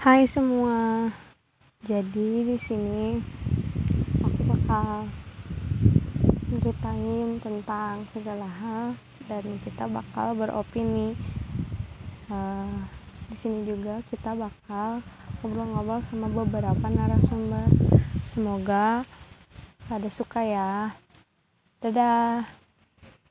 Hai semua. Jadi di sini aku bakal ceritain tentang segala hal dan kita bakal beropini. Uh, di sini juga kita bakal ngobrol-ngobrol sama beberapa narasumber. Semoga pada suka ya. Dadah.